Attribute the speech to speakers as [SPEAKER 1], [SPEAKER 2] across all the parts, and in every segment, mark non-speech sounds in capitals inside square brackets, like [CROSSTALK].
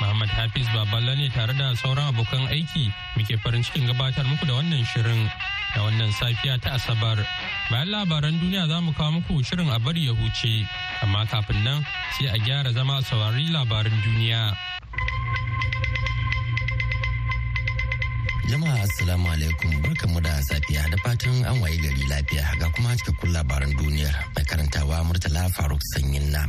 [SPEAKER 1] Muhammad Hafiz Baballa ne tare da sauran abokan aiki muke farin cikin gabatar muku da wannan shirin da wannan safiya ta Asabar. Bayan labaran duniya za mu kawo muku shirin a bari ya huce, amma kafin nan sai a gyara zama saurari labaran duniya.
[SPEAKER 2] Jama'a Assalamu alaikum barkanmu da safiya da fatan an waye gari lafiya ga kuma cikakkun labaran duniyar mai karantawa Murtala Faruk Sanyin na.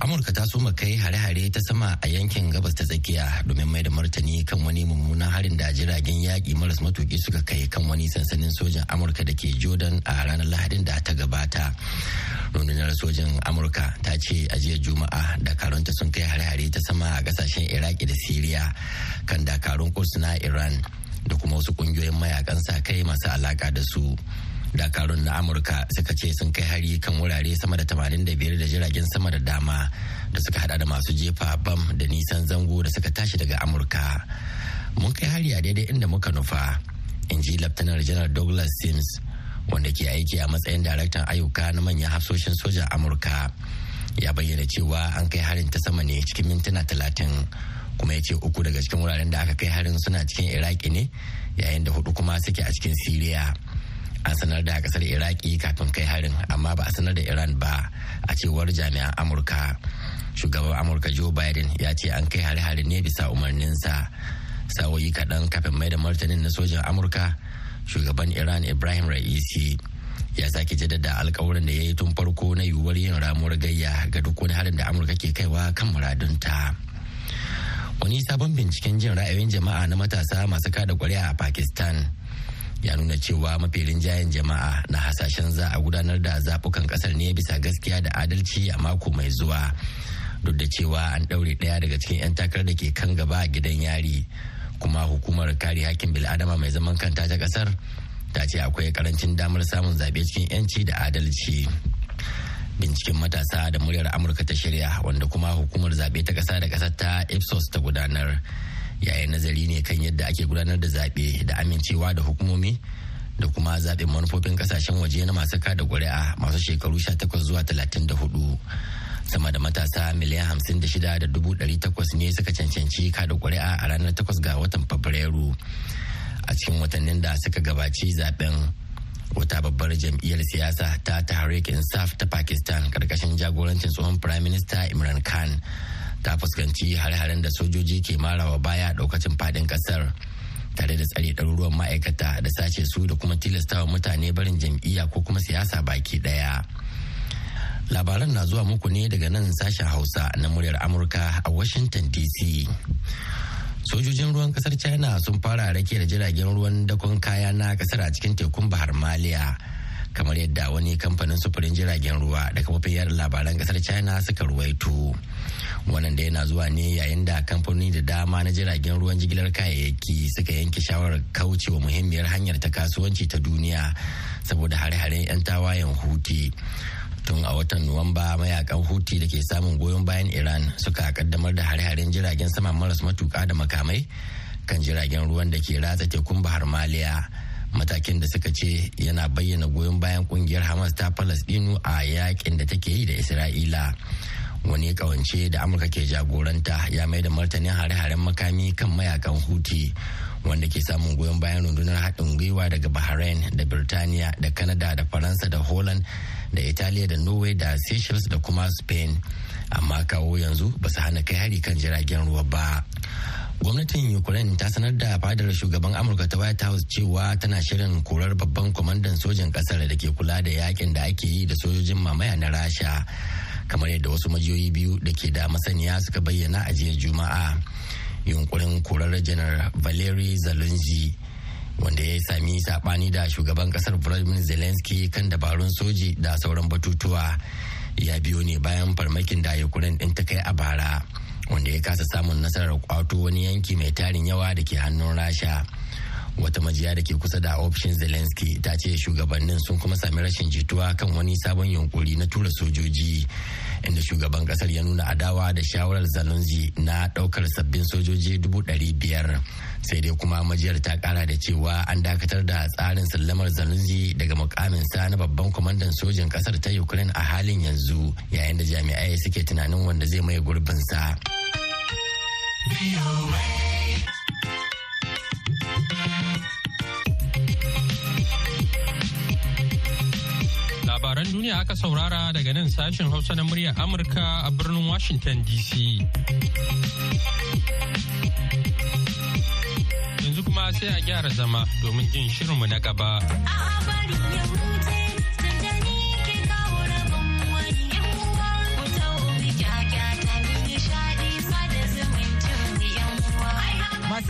[SPEAKER 2] Amurka ta soma kai hare-hare ta sama a yankin gabas ta tsakiya domin mai da martani kan wani mummunan harin da jiragen yaƙi maras matuƙi suka kai kan wani sansanin sojan Amurka da ke Jordan a ranar Lahadin da ta gabata. rundunar sojin amurka ta ce a jiya juma'a dakarunta sun kai hare-hare ta sama a ƙasashen iraki da siriya kan dakarun kurs na iran da kuma wasu ƙungiyoyin mayaƙan sa kai masu alaka da su dakarun na amurka suka ce sun kai hari kan wurare sama da 85 da jiragen sama da dama da suka hada da masu jefa bam da nisan zango da suka tashi daga amurka. Mun kai hari a daidai inda muka nufa in ji laftanar janar douglas sims wanda ke aiki a matsayin daraktan ayyuka na manyan hafsoshin sojan amurka. Ya bayyana cewa an kai harin ta sama ne cikin mintuna talatin kuma ya ce uku daga cikin wuraren da aka kai harin suna cikin iraki ne yayin da huɗu kuma suke a cikin siriya. An sanar da ƙasar iraki kafin kai harin amma ba a sanar da iran ba a cewar jami'an amurka shugaban amurka joe biden ya ce an kai hare-hare ne bisa umarninsa sa'o'i kaɗan kafin mai da martanin na sojan amurka shugaban iran ibrahim ra'isi ya sake jaddada alkawarin da ya yi tun farko na yiwuwar yin ramuwar gayya ga duk wani harin da amurka ke kaiwa kan muradunta. wani sabon binciken jin ra'ayoyin jama'a na matasa masu kada ƙuri'a a pakistan ya nuna cewa mafi rinjayen jama'a na hasashen za a gudanar da zafukan ƙasar ne bisa gaskiya da adalci a mako mai zuwa duk da cewa an ɗaure ɗaya daga cikin 'yan takarar da ke kan gaba a gidan yari kuma hukumar kare hakkin bil'adama mai zaman kanta ta ƙasar ta ce akwai ƙarancin damar samun zaɓe cikin 'yanci da adalci. binciken matasa da muryar amurka ta shirya wanda kuma hukumar zaɓe ta ƙasa da ƙasar ta ipsos ta gudanar yayin nazari ne kan yadda ake gudanar da zaɓe da amincewa da hukumomi da kuma zaɓen manufofin ƙasashen waje na masu kada ƙuri'a masu shekaru 18 zuwa 34 sama da matasa miliyan hamsin da shida da dubu ɗari takwas ne suka cancanci kada ƙuri'a a ranar takwas ga watan fabrairu. A cikin watannin da suka gabaci zaɓen wata babbar jam'iyyar siyasa ta tahrik insaf ta pakistan ƙarƙashin jagorancin tsohon prime minister imran khan ta fuskanci hare-haren da sojoji ke marawa baya daukacin faɗin ƙasar tare da tsare ɗaruruwan ma'aikata da sace su da kuma tilastawa mutane barin jam'iyya ko kuma siyasa baki ɗaya. labaran na zuwa muku ne daga nan sashen hausa na muryar amurka a washington dc sojojin ruwan ƙasar china sun fara rake da jiragen ruwan dakon kaya na ƙasar a cikin tekun bahar maliya kamar yadda wani kamfanin sufurin jiragen ruwa da kafofin yada labaran ƙasar china suka ruwaito wannan da yana zuwa ne yayin da kamfanoni da dama na jiragen ruwan jigilar kayayyaki suka yanke shawarar kaucewa muhimmiyar hanyar ta kasuwanci ta duniya saboda hare-haren 'yan tawayen huti tun a watan nuwamba mayaƙan huti da ke samun goyon bayan iran suka kaddamar da hare-haren jiragen sama maras matuka da makamai kan jiragen ruwan da ke ratsa tekun bahar maliya. Matakin da suka ce yana bayyana goyon bayan ƙungiyar hamas ta palestinu a yaƙin da take yi da isra'ila. Wani kawance da amurka ke jagoranta ya mai da martanin hare-haren makami kan mayaƙan huti wanda ke samun goyon bayan rundunar haɗin gwiwa daga bahrain da birtaniya da canada da faransa da holland da italiya da norway da seychelles da kuma spain. Amma kawo yanzu ba su hana kai hari kan jiragen ruwa ba. Gwamnatin ukraine ta sanar da fadar shugaban amurka ta white house cewa tana shirin korar babban kwamandan sojin ƙasar da ke kula da yaƙin da ake yi da sojojin mamaya na rasha. Kamar yadda wasu majiyoyi biyu da ke da masaniya suka bayyana a jiya juma'a. Yunkurin korar janar valeri zalunzi wanda ya sami saɓani da shugaban ƙasar Vladimir Zelensky kan dabarun soji da sauran batutuwa ya biyo ne bayan farmakin da Ukraine din ta kai a bara wanda ya kasa samun nasarar kwato wani yanki mai tarin yawa da ke hannun rasha. Wata majiya da ke kusa da ofishin zelensky ta ce shugabannin sun kuma sami rashin jituwa kan wani sabon yunkuri na tura sojoji inda shugaban ƙasar ya nuna adawa da shawarar zalunzi na ɗaukar sabbin sojoji dubu ɗari biyar sai dai kuma majiyar ta kara da cewa an dakatar da tsarin sallamar zalunzi daga mukaminsa na babban kwamandan sojin ƙasar ta ukraine a halin yanzu yayin da jami'ai suke tunanin wanda zai maye gurbinsa.
[SPEAKER 1] Labaran duniya aka saurara daga nan sashen hausa na muryar amurka a birnin washington dc yanzu kuma sai a gyara zama domin jin shirinmu na gaba.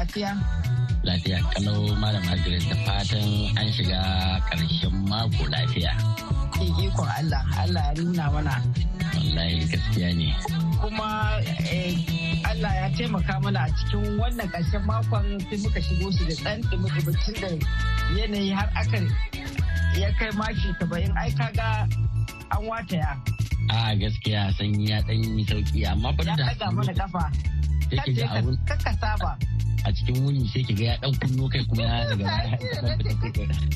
[SPEAKER 3] Lafiya. Lafiya
[SPEAKER 2] kalau malam Margaret da fatan an shiga ƙarshen mako lafiya.
[SPEAKER 3] Ikon Allah, Allah ya nuna mana.
[SPEAKER 2] Wallahi gaskiya ne.
[SPEAKER 3] Kuma eh, Allah ya taimaka mana a cikin wannan ƙarshen makon sai muka shigo shi da ɗan ɗumi da yanayi har aka ya kai maki saba'in ai kaga an wataya.
[SPEAKER 2] a gaskiya sanyi ya dan yi sauƙi amma fa da
[SPEAKER 3] haka mana kafa
[SPEAKER 2] abun
[SPEAKER 3] kakka saba
[SPEAKER 2] a cikin wuni sai ki ga ya dan kunno kai kuma ya daga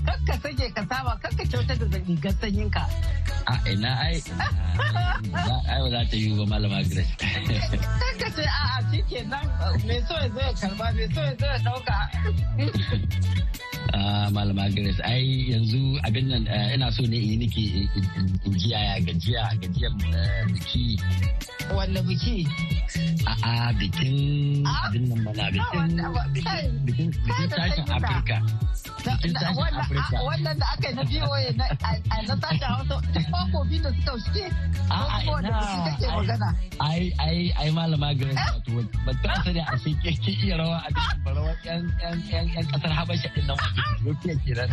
[SPEAKER 3] kakka sake ka saba kakka kyautar da rigar sanyin ka
[SPEAKER 2] a ina ai ai ba za ta yi ba malama grace.
[SPEAKER 3] Kakka ce a a shikenan. Me so ya zo ya karɓa me so ya zo ya ɗauka
[SPEAKER 2] malama grace. Ai yanzu abin nan eh, ina so ne yi niki in ji yaya gajiya gajiyar eh, biki.
[SPEAKER 3] Wanne biki?
[SPEAKER 2] A'a bikin ah? abin nan mana bikin bikin tashin afirka bikin tashin afirka
[SPEAKER 3] wannan da aka yi na biyoyi na tashin hausa mako biyu da suka wuce? A'a ina. magana?
[SPEAKER 2] ai ai ai malama grace wato ban ta sani a shi ke iya rawa a yan ƙasar habasha ɗin nan. Ethiopia kenan.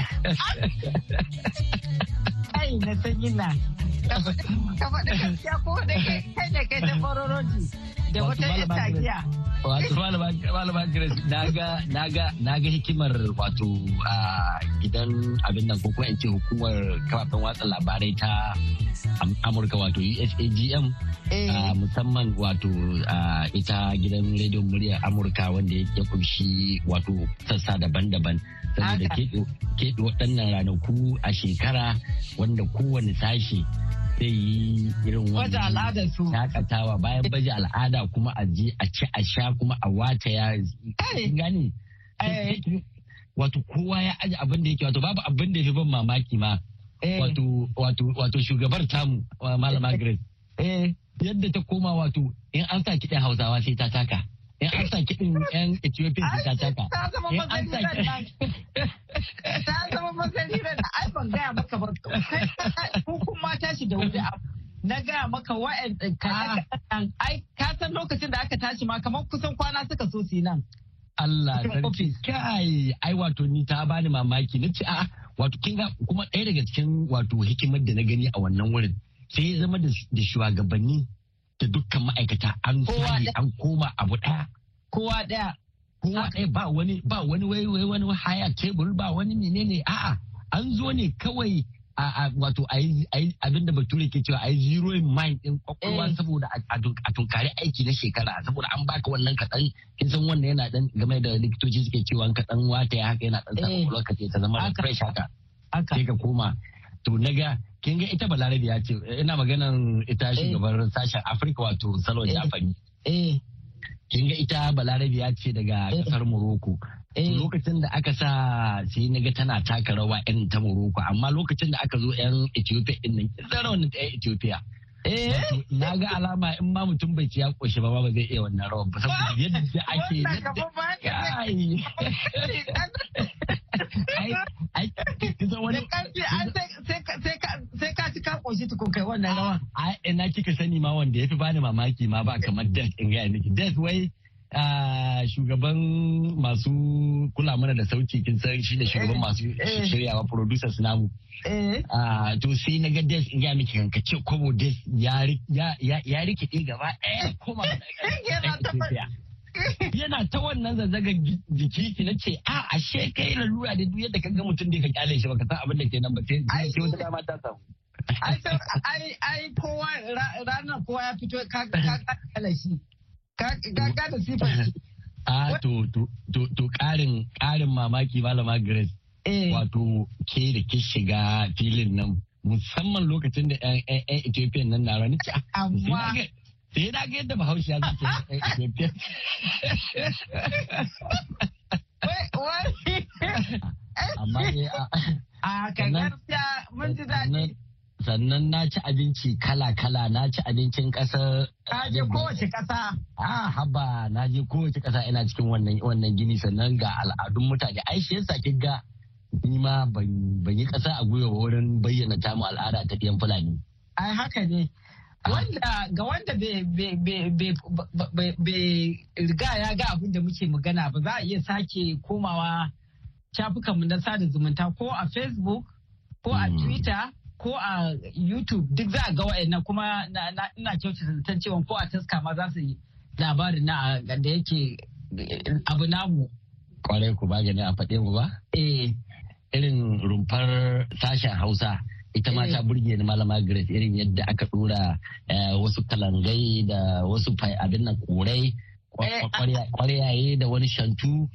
[SPEAKER 3] Ai na sanyi na ka faɗi gaskiya ko da kai da kai da bororoji da wata yan takiya
[SPEAKER 4] wato malama grace na ga hikimar wato a gidan abin nan ko kuma in ce hukumar kafafen watsa labarai ta amurka wato usagm eh. musamman wato ita gidan rediyon muryar amurka wanda ya ƙunshi wato sassa daban-daban. Saboda keɓe waɗannan ranaku a shekara wanda kowane sashi zai yi irin
[SPEAKER 3] wani
[SPEAKER 4] shaƙatawa bayan baje al'ada kuma a je a ci a sha kuma a wata ya gani wato kowa ya aji abin da yake wato babu abin da ya fi ban mamaki ma. Eh. wato shugabar tamu malama grace eh. yadda ta koma wato in an sa kiɗan hausawa sai ta taka. In an [LAUGHS] sa kiɗin yan Ethiopia su ta taka.
[SPEAKER 3] Ta zama masarirar da ai ban gaya maka ba. Ko kuma tashi da wuri na gaya maka wa'yan ai ka san lokacin da aka tashi ma kamar kusan kwana suka so su nan.
[SPEAKER 4] Allah sarki kai ai wato ni ta bani mamaki na ce a'a wato kin ga kuma ɗaya daga cikin wato hikimar da na gani a wannan wurin. Sai ya zama da shugabanni. Da dukkan ma'aikata. An an koma abu ɗaya.
[SPEAKER 3] Kowa ɗaya.
[SPEAKER 4] Kowa ɗaya ba wani ba wani wai wai wani haya tebur ba wani menene. A'a an zo ne kawai a wato abin da bature ke cewa a yi zero in mind din ƙwaƙwalwa eh. saboda a tunkari aiki na shekara. Saboda an baka wannan kaɗan kin san wannan yana dan game da likitoci suke cewa kaɗan wata ya haka yana dan sa eh. ƙwaƙwalwa ka ta zama fresh haka. Sai ka koma. To na ga kin ga ita balarabi ya ce ina maganan ita eh. shugabar sashen afirka wato salon eh. jafari eh. kin ga ita balarabi ya ce daga ƙasar morocco. Lokacin da aka sa sai na ga tana taka rawa yan ta morocco amma lokacin da aka zo yan ethiopia ɗin nan kin zara wannan ta ethiopia? Na ga alama in ma mutum bai ci ya koshi ba ba zai iya wannan rawan ba saboda yadda ake [LAUGHS]
[SPEAKER 3] ka ci ka koshi tukun kai wannan rawa.
[SPEAKER 4] A ina kika sani ma wanda ya fi bani mamaki ma ba kamar Des in gaya miki. Des wai shugaban masu kula mana da sauti kin san shi da shugaban eh, masu eh. shiryawa producers namu. Eh. To sai na ga Des in gaya miki kanka ce kobo Des ya rikide gaba ɗaya koma [LAUGHS] [LAUGHS] [LAUGHS] yana ta wannan zazzaga jiki ki na ce a ashe kai lalura da duk yadda ka ga mutum da ka ƙyale shi baka san abin da ke nan ba sai wata dama ta samu
[SPEAKER 3] ai ai kowa ranar kowa ya fito ka kala shi. Ka da sifar
[SPEAKER 4] a [LAUGHS] to to to karin karin mamaki malama Grace. Eh. wato ke da shiga filin nan musamman lokacin da 'yan Ethiopian nan na rani amma sai na ga yadda bahaushe ya zuke [LAUGHS] amma
[SPEAKER 3] a [LAUGHS] kan mun ji daɗi.
[SPEAKER 4] Sannan na ci abinci kala-kala. Na ci abincin ƙasar
[SPEAKER 3] na je kowace ƙasa.
[SPEAKER 4] A haba na je kowace ƙasa ina cikin wannan gini. Sannan ga al'adun mutane. Ai shi yasa kin ga ni ma ban yi ƙasa a gwiwa wurin bayyana tamu al'ada ta ɗiyan fulani.
[SPEAKER 3] Ai haka ne. Wanda ga wanda bai riga ya ga abin da muke magana ba za a iya sake komawa shafukanmu na sada zumunta ko a facebook ko a hmm. twitter ko a youtube duk za a ga wa'annan kuma ina kyautata zaton cewa ko a taska ma za su yi labarin na da yake abu namu.
[SPEAKER 4] Kwarai ku ba gani a faɗe mu ba?
[SPEAKER 3] Eh.
[SPEAKER 4] Irin rumfar sashen hausa ita ma ta eh. burge ni malama Grace irin yadda aka dora eh, wasu kalangai da wasu abin nan korai eh, kwaryaye da wani shantu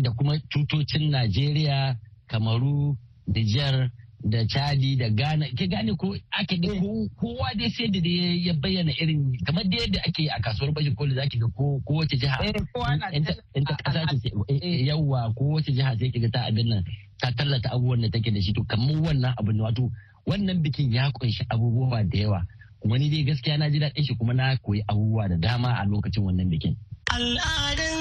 [SPEAKER 4] da kuma tutocin Najeriya, Kamaru, Nijar da chadi da ghana. Ke gane ko ake da kowa dai sai da ya bayyana irin kamar da yadda ake a kasuwar bashi koli zaki ga ko wace jiha in ta kasa ce yawa ko wace jiha sai kiga ta abin nan ta tallata abubuwan da take da shi. To kamar wannan abu ne wato wannan bikin ya ƙunshi abubuwa da yawa. Kuma ni dai gaskiya na ji daɗin shi kuma na koyi abubuwa da dama a lokacin wannan bikin. Al'adun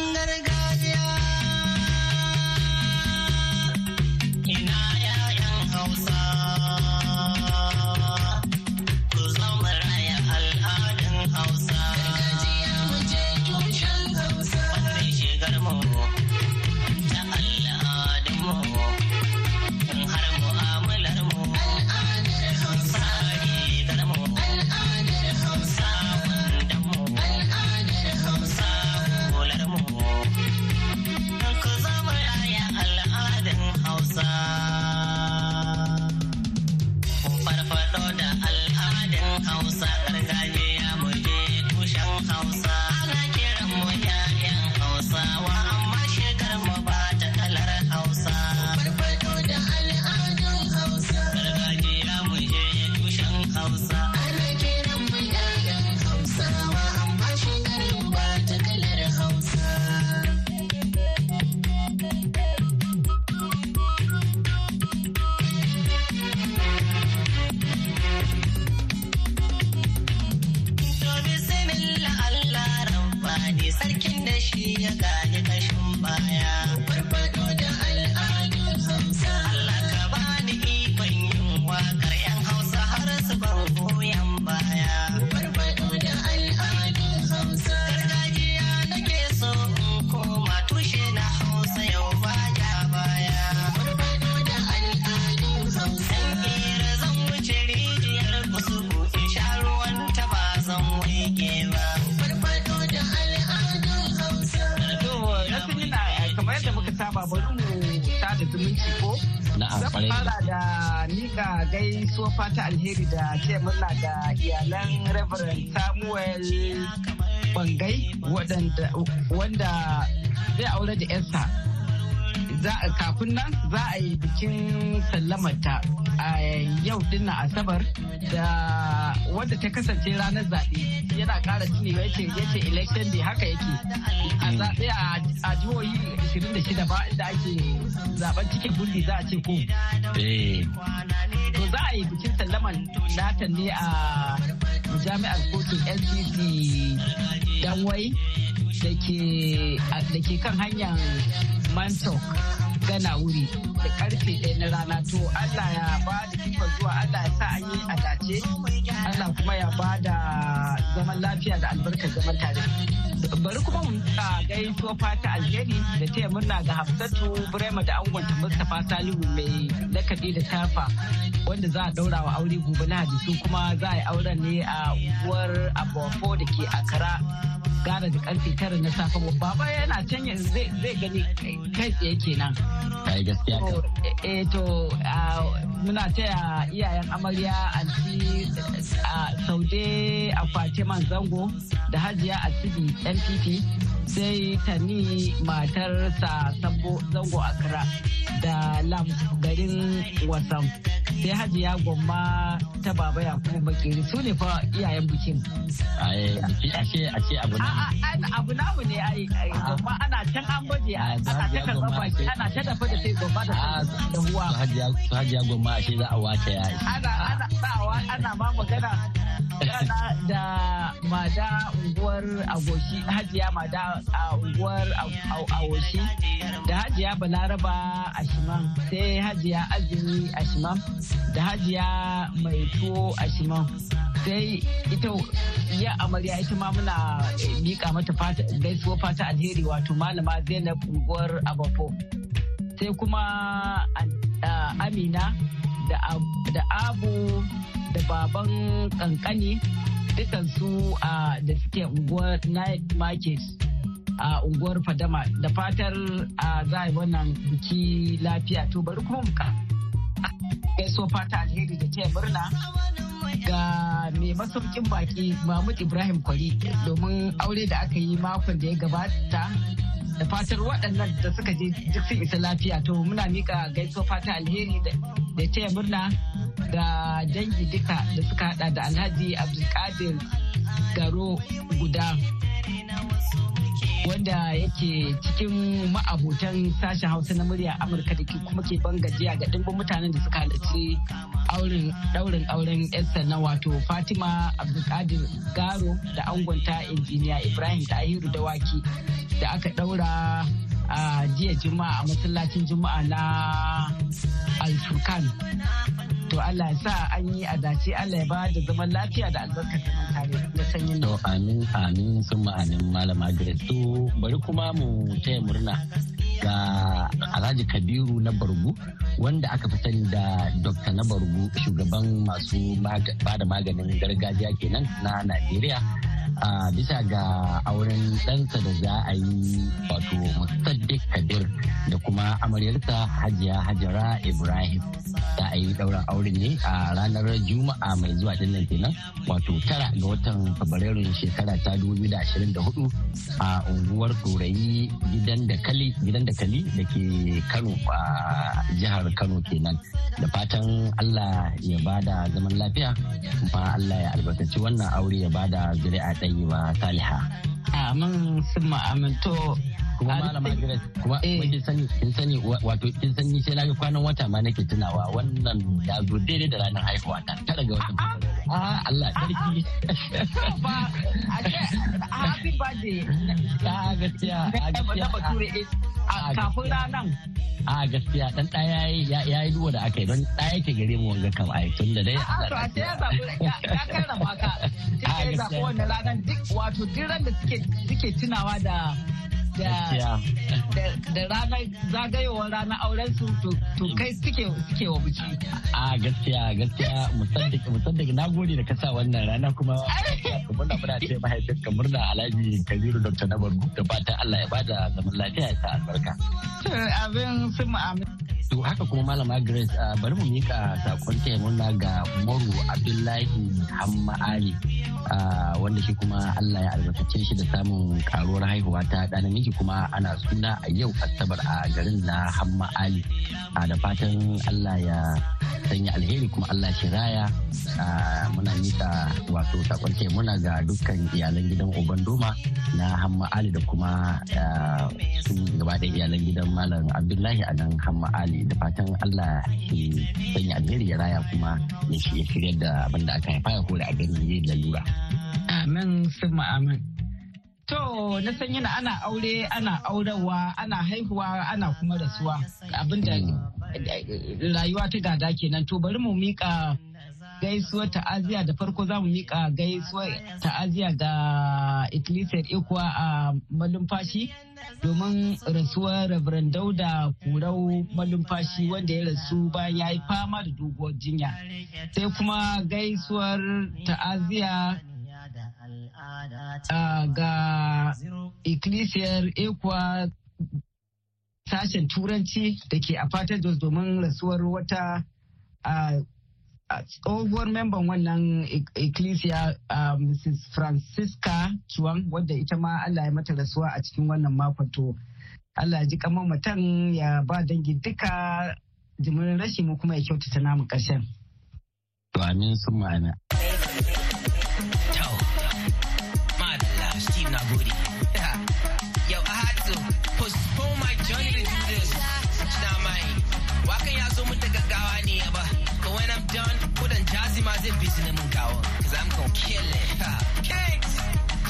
[SPEAKER 4] the Hausa.
[SPEAKER 3] Gaisuwa fata alheri da ce murna da iyalan Reverend Samuel Bangai wanda zai aure da yarsa. Kafin nan za a yi bikin sallamata a yau din asabar da wadda ta kasance ranar zaɓe yana ƙara tunewa ya ce ya ce election day haka yake a zaɓe a jihohi 26 ba inda ake zaɓen cikin gundi za a ce ko. Eh. To za a yi bikin sallaman nata ne a jami'ar kotun LCC Danwai da ke kan hanyar Mantok gana wuri da ƙarfe ɗaya na rana. To Allah ya ba da kifar zuwa Allah ya sa an yi a dace. Allah kuma ya ba da zaman lafiya da albarkar zaman tare. bari kuma mu gaisuwa fata alheri da taya murna ga hafsatu burema da angonta mustapha salihu mai lakabi da tafa wanda za a daura wa aure gobe na su kuma za a yi auren ne a unguwar abofo da ke akara gara da ƙarfe tara na safe baba yana can zai gani kai tsaye kenan.
[SPEAKER 4] Ai gaskiya
[SPEAKER 3] eh to muna taya iyayen amarya anti saude a fatiman zango da hajiya asibi npp sai tani matarsa sabo zango akra da lam garin wasam. Sai hajiya gwamma ta baba yakubu makeri. Su ne fa iyayen bikin.
[SPEAKER 4] Ashe ashe abu na.
[SPEAKER 3] Abu namu ne ai gwamma ana can an baje ana ta karɓar baki ana ta dafa da sai gwamma da huwa
[SPEAKER 4] hajiya gwamma ashe za a wace ya
[SPEAKER 3] ana ana ana ma magana. Da mada unguwar agoshi hajiya mada a unguwar agoshi da hajiya balaraba a shiman sai hajiya azumi a shiman da hajiya mai tuwo a shiman sai ita ya amarya ita ma muna mika mata gaisuwa fata alheri wato malama zainab unguwar abafo. Sai kuma amina da abu da baban kankani dukansu da suke unguwar night market. A unguwar fadama. Da fatar a yi wannan biki lafiya. To bari kuma muka gaiso fata alheri da taya murna ga mai masaukin baki mahmud ibrahim kwari. Domin aure da aka yi makon da ya gabata da fatar waɗannan da suka je duk sun isa lafiya. To muna mika gaiso fata alheri da taya murna ga dangi duka da suka hada da alhaji abdulkadir garo guda. Wanda yake cikin ma'abotan sashen hausa na murya amurka da kuma ke ban gajiya ga dimbin mutanen da suka halarci daurin auren yarsa na wato fatima abdulkadir garo da angonta injiniya ibrahim tahiru dawaki da aka daura a jiya juma'a a masallacin juma'a na alfurkan to Allah ya sa an yi a dace Allah ya ba da zaman lafiya da albarkar zaman tare da sanyin
[SPEAKER 4] to amin amin sun ma'anin malama Grace bari kuma mu taya murna ga Alhaji Kabiru na Bargu wanda aka fi sani da Dr. na Bargu shugaban masu ba da maganin gargajiya kenan na Najeriya. A bisa ga auren ɗansa da za a yi wato musaddiq kabir da kuma amaryarsa hajiya hajara ibrahim. Za a yi ɗaurin auren ne a ranar juma'a mai zuwa ɗin nan kenan wato tara ga watan fabrairun shekara ta 2024 a unguwar ɗorayi gidan da kali gidan da kali da ke kano a jihar kano kenan. Da fatan allah ya ba da zaman lafiya kuma allah ya albarkaci wannan aure ya ba da zuri'a ɗaya. Ba saliha.
[SPEAKER 3] Amin sun ma'aminto
[SPEAKER 4] kuma malama Grace kuma
[SPEAKER 3] eh.
[SPEAKER 4] kin sani kin sani wato kin sani sai na ga kwanan wata ma nake tunawa wannan ya zo daidai da ranar haihuwa ta tara ga watan ah Allah sarki.
[SPEAKER 3] Ba a ce happy birthday.
[SPEAKER 4] A [LAUGHS] gaskiya a gaskiya
[SPEAKER 3] bature kafin ranar
[SPEAKER 4] a gaskiya dan ɗaya ya yi duwa da aka yi don ɗaya ke gare mu wanga kam ai tun da dai
[SPEAKER 3] a to a ce ya zaɓi ya karrama ka. [LAUGHS] Ya zaɓi wannan ranar duk wato duk ran da suke tunawa da da ranar zagayowar ranar auren su to kai suke suke wa biki.
[SPEAKER 4] A gaskiya gaskiya musaddik na gode da kasa wannan rana kuma kuma na muna ce mahaifin ka murna Alhaji Kabiru Dr. Nabaru da fatan Allah ya ba da zaman lafiya ya sa albarka.
[SPEAKER 3] Abin sun amin.
[SPEAKER 4] To haka kuma Malama Grace bari mu mika saƙon taya murna ga Moru Abdullahi Hamma Ali wanda shi kuma Allah ya albarkace shi da samun karuwar haihuwa ta ɗan namiji kuma ana suna a yau asabar a garin na hamma ali. Da fatan allah ya sanya alheri kuma allah shi raya. Muna nika wato saƙon muna ga dukkan iyalan gidan uban doma na hamma ali da kuma su gaba da iyalan gidan malam abdullahi a nan hamma ali. Da fatan allah shi sanya alheri ya raya kuma ya shirya da abin da aka haifa ya kore a gani lalura.
[SPEAKER 3] Amin sun amin. To na san yana ana aure ana aurewa ana haihuwa ana kuma rasuwa. Abinda rayuwa ta gada kenan. To bari mu mika gaisuwar ta'aziya da farko za mu mika gaisuwar ta'aziya ga Ecclesiar Ekuwa a malumfashi domin rasuwar Reverend Dauda Kurau malumfashi wanda ya rasu bayan ya yi fama da doguwar jinya. Sai kuma gaisuwar ta'aziya ga ikkilisiyar ekwa sashen turanci da ke a fatan jos domin rasuwar wata tsohuwar memban wannan ikkilisiya mrs francisca chuang wadda ita ma allah ya mata rasuwa a cikin wannan makon to allah ya ji kamar mutum ya ba dangi duka jimirin rashi mu kuma ya kyautata namu ƙarshen.
[SPEAKER 4] To amin sun ma'ana. [LAUGHS]
[SPEAKER 5] zai fi su mun kawo. Cause I'm gon' kill it. Kings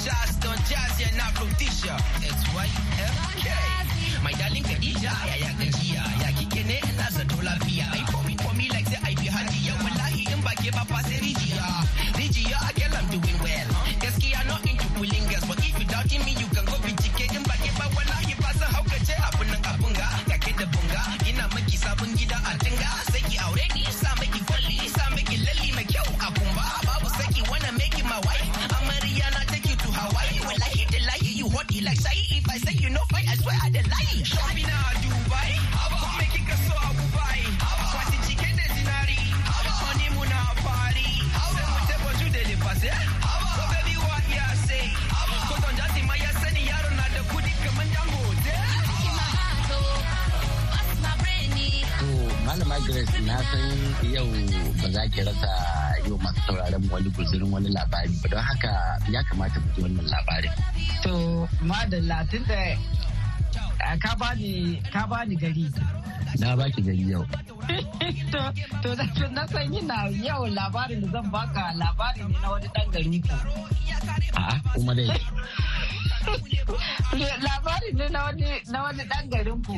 [SPEAKER 5] Just don't jazz yeah not from Tisha It's YFK My darling Khadija ya ya gajiya ya kike ne ina zato lafiya ai
[SPEAKER 4] yau ba za ki rasa yau masu sauraron wani guzurin wani labari ba don haka ya kamata ku ji wannan labarin.
[SPEAKER 3] To madalla tun da ka bani ka bani gari.
[SPEAKER 4] Na baki gari yau. [LAUGHS]
[SPEAKER 3] To na san yana yau labarin da zan baka labarin ne na wani dan gari ko.
[SPEAKER 4] A'a kuma dai. [LAUGHS]
[SPEAKER 3] Labarin ne na wani dan garin ku.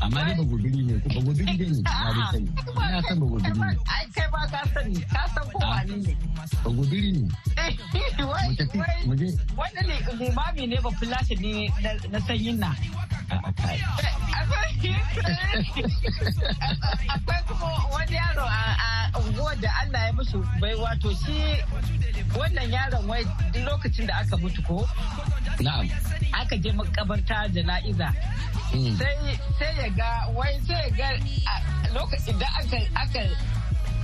[SPEAKER 4] Amma dai ba guduri ne, ba guduri ne na da sani. [LAUGHS] Ina san ba guduri ne.
[SPEAKER 3] Ai kai ba ka sani, ka san ko [LAUGHS] wani ne.
[SPEAKER 4] Ba guduri ne.
[SPEAKER 3] Ne limami ne ba fulashi ne na sanyin na. Akwai kuma wani yaro a unguwar da Allah ya musu bai wato shi wannan yaron wai duk lokacin da aka mutu ko aka je makabarta jana'iza
[SPEAKER 4] Mm.
[SPEAKER 3] sai sai ya ga wai sai ya ga lokacin da aka aka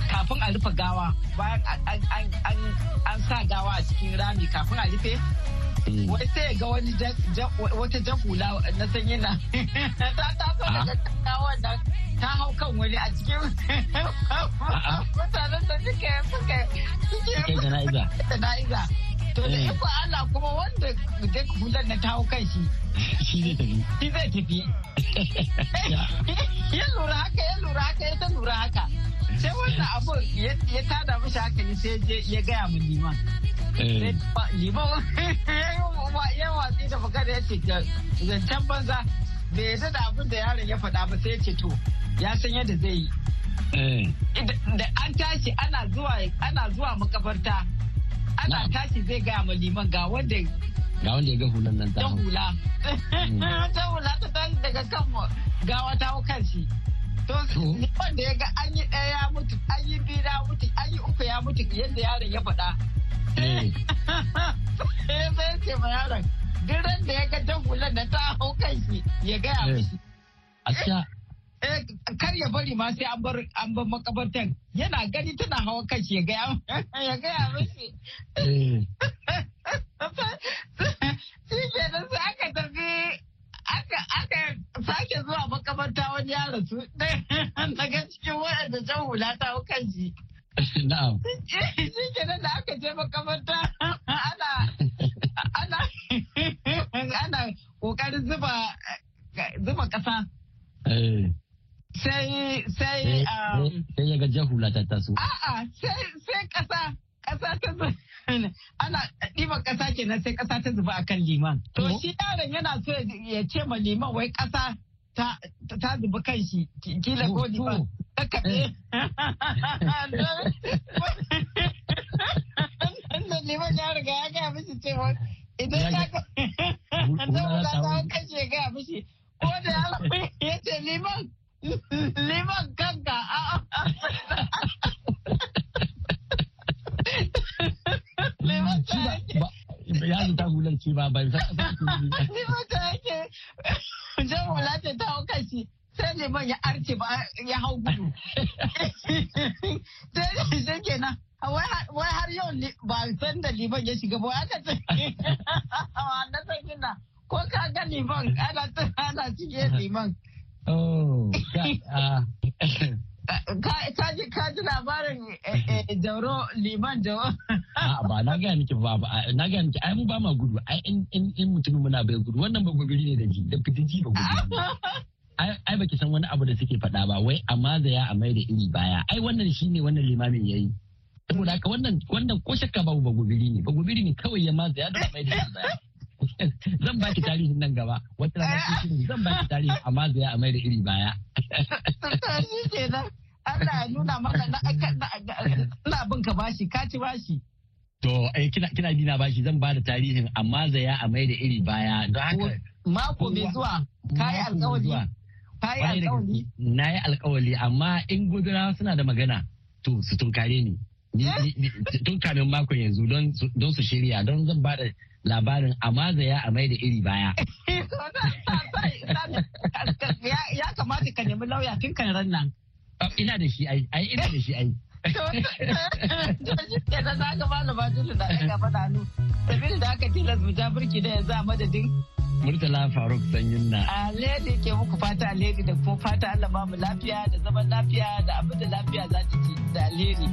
[SPEAKER 3] kafin a rufe gawa bayan an- sa gawa a cikin rami kafin a rufe
[SPEAKER 4] Mm.
[SPEAKER 3] wai sai ya ga wani wata jan hula na sanyi na [LAUGHS] ta taso
[SPEAKER 4] Ah.
[SPEAKER 3] daga gawa nan ta hau kan wani a cikin [LAUGHS] mutanen da suke suke suke
[SPEAKER 4] jana'iza [LAUGHS]
[SPEAKER 3] jana'iza to da
[SPEAKER 4] Eh.
[SPEAKER 3] iko Allah kuma wanda da hular na ta hau kan shi
[SPEAKER 4] shi zai tafi.
[SPEAKER 3] shi zai tafi. [LAUGHS] Ya lura haka ya lura haka ya ta lura haka. Sai wannan abu ya tada mishi hankali sai je ya gaya min liman.
[SPEAKER 4] Eh,
[SPEAKER 3] Sai liman [LAUGHS] ya watsi da magana ya ce zancen banza. Bai yarda da abin da yaron ya faɗa ba sai ya ce to ya san yadda zai yi.
[SPEAKER 4] Eh,
[SPEAKER 3] da an tashi ana zuwa ana zuwa makabarta ana tashi zai gaya ma liman ga wanda
[SPEAKER 4] ga wanda ya ga hulan nan ta
[SPEAKER 3] hula. [LAUGHS] Ta hula ta tashi daga kan mu- gawa ta hau kan shi. To, liman da ya ga an yi ɗaya ya mutu, an yi biyu ya mutu, an yi uku ya mutu yadda yaron ya faɗa.
[SPEAKER 4] Eh, [LAUGHS]
[SPEAKER 3] Sai sai ce ma yaron, duk da ya ga ta hulan da ta hau kan shi ya gaya
[SPEAKER 4] Eh.
[SPEAKER 3] mishi. Eh, kar ya bari ma sai an bar an bar makabartan. Yana gani tana hawa kan shi ya gaya [LAUGHS] ya gaya mishi.
[SPEAKER 4] eh, [LAUGHS]
[SPEAKER 3] shi ke nan sai aka tafi aka aka sake zuwa makamanta wani ya rasu. [LAUGHS] Daga cikin waɗanda jan hula ta hau kan shi.
[SPEAKER 4] Na'am.
[SPEAKER 3] Shi ke nan da aka je makamanta ana ana ana ƙoƙarin zuba zuba kasa
[SPEAKER 4] Eh,
[SPEAKER 3] sai sai
[SPEAKER 4] sai
[SPEAKER 3] um,
[SPEAKER 4] sai ya ga jan hula ta taso
[SPEAKER 3] A'a sai sai kasa kasa ta zu- ana ɗiban kasa kenan sai kasa ta zuba akan liman. To
[SPEAKER 4] Oh.
[SPEAKER 3] shi yaron yana so ya ce ma liman wai kasa ta ta zuba kan shi ki- kila ko liman. Ta kaɗe. Wannan liman ya riga ya gaya mishi cewa idan
[SPEAKER 4] Ya ga- [LAUGHS]
[SPEAKER 3] ta ya gaya mishi. Ko da ya [LAUGHS] ce liman liman kanka. [LAUGHS] Liman ta
[SPEAKER 4] ya zata hular ce ba ban san ba
[SPEAKER 3] liman ta yake, jan hula ce ta hau kashi, sai liman ya arce ba ya hau gudu. Sai kenan, wai har- yau ba san da liman ya shiga ba, aka ce, na san gina, ko ka ga liman ana cike liman.
[SPEAKER 4] oh ka ah,
[SPEAKER 3] ji ji labarin eh, eh, Jauro liman Jauro.
[SPEAKER 4] ba na gaya miki ba na gaya miki ai mu ba ma gudu ai in in in mutumin muna bai gudu wannan ba guduri ne da ji da fitiji ba gudu ai ai baki san wani abu da suke faɗa ba wai amma da ya amai da iri baya. Ai wannan shine wannan limamin yayi saboda haka wannan wannan ko shakka babu ba guduri ne. Ba guduri ne kawai ya maza ya da amai da iri baya. [LAUGHS] Zan baki tarihin nan gaba. Wata rana shirin zan baki tarihin amma da ya amai da iri baya.
[SPEAKER 3] Shi kenan. Allah ya nuna maka na ina bin ka bashi ka ci bashi.
[SPEAKER 4] to eh kina kina dina bashi zan ba da tarihin amma da ya amai da iri baya. Don haka
[SPEAKER 3] Mako mai zuwa ka yi alkawari. Ka
[SPEAKER 4] Na yi alkawali amma in gudurawa suna da magana to su tunkare ni. Ni- Tun kamin makon yanzu don su- shirya don zan ba da labarin amaza ya amai da iri baya. [LAUGHS]
[SPEAKER 3] Ya- kamata ka nemi lauya tun kan ran nan.
[SPEAKER 4] Ah, Ina da shi ai, ai ina da shi ai. [LAUGHS]
[SPEAKER 3] Kenan na ga malama Julu na ɗaga mana hannu. Sabili da aka tilas mu ja birki da yanzu a madadin
[SPEAKER 4] Murtala Faruk Sanyin na.
[SPEAKER 3] alheri ke muku fata alheri da kuma fata Allah ba mu lafiya da zaman lafiya da abin da lafiya za ta ci da alheri.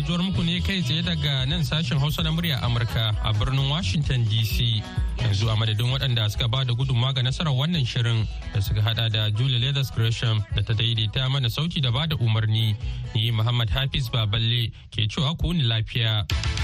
[SPEAKER 6] Na
[SPEAKER 1] muku ne kai tsaye daga nan sashen Hausa na murya Amurka a birnin Washington DC yanzu a madadin waɗanda suka ba da gudunmawa ga nasarar wannan shirin da suka hada da julie leathers gresham da ta daidaita mana sauti da ba da umarni ni muhammad hafiz baballe ke cewa ku ni lafiya.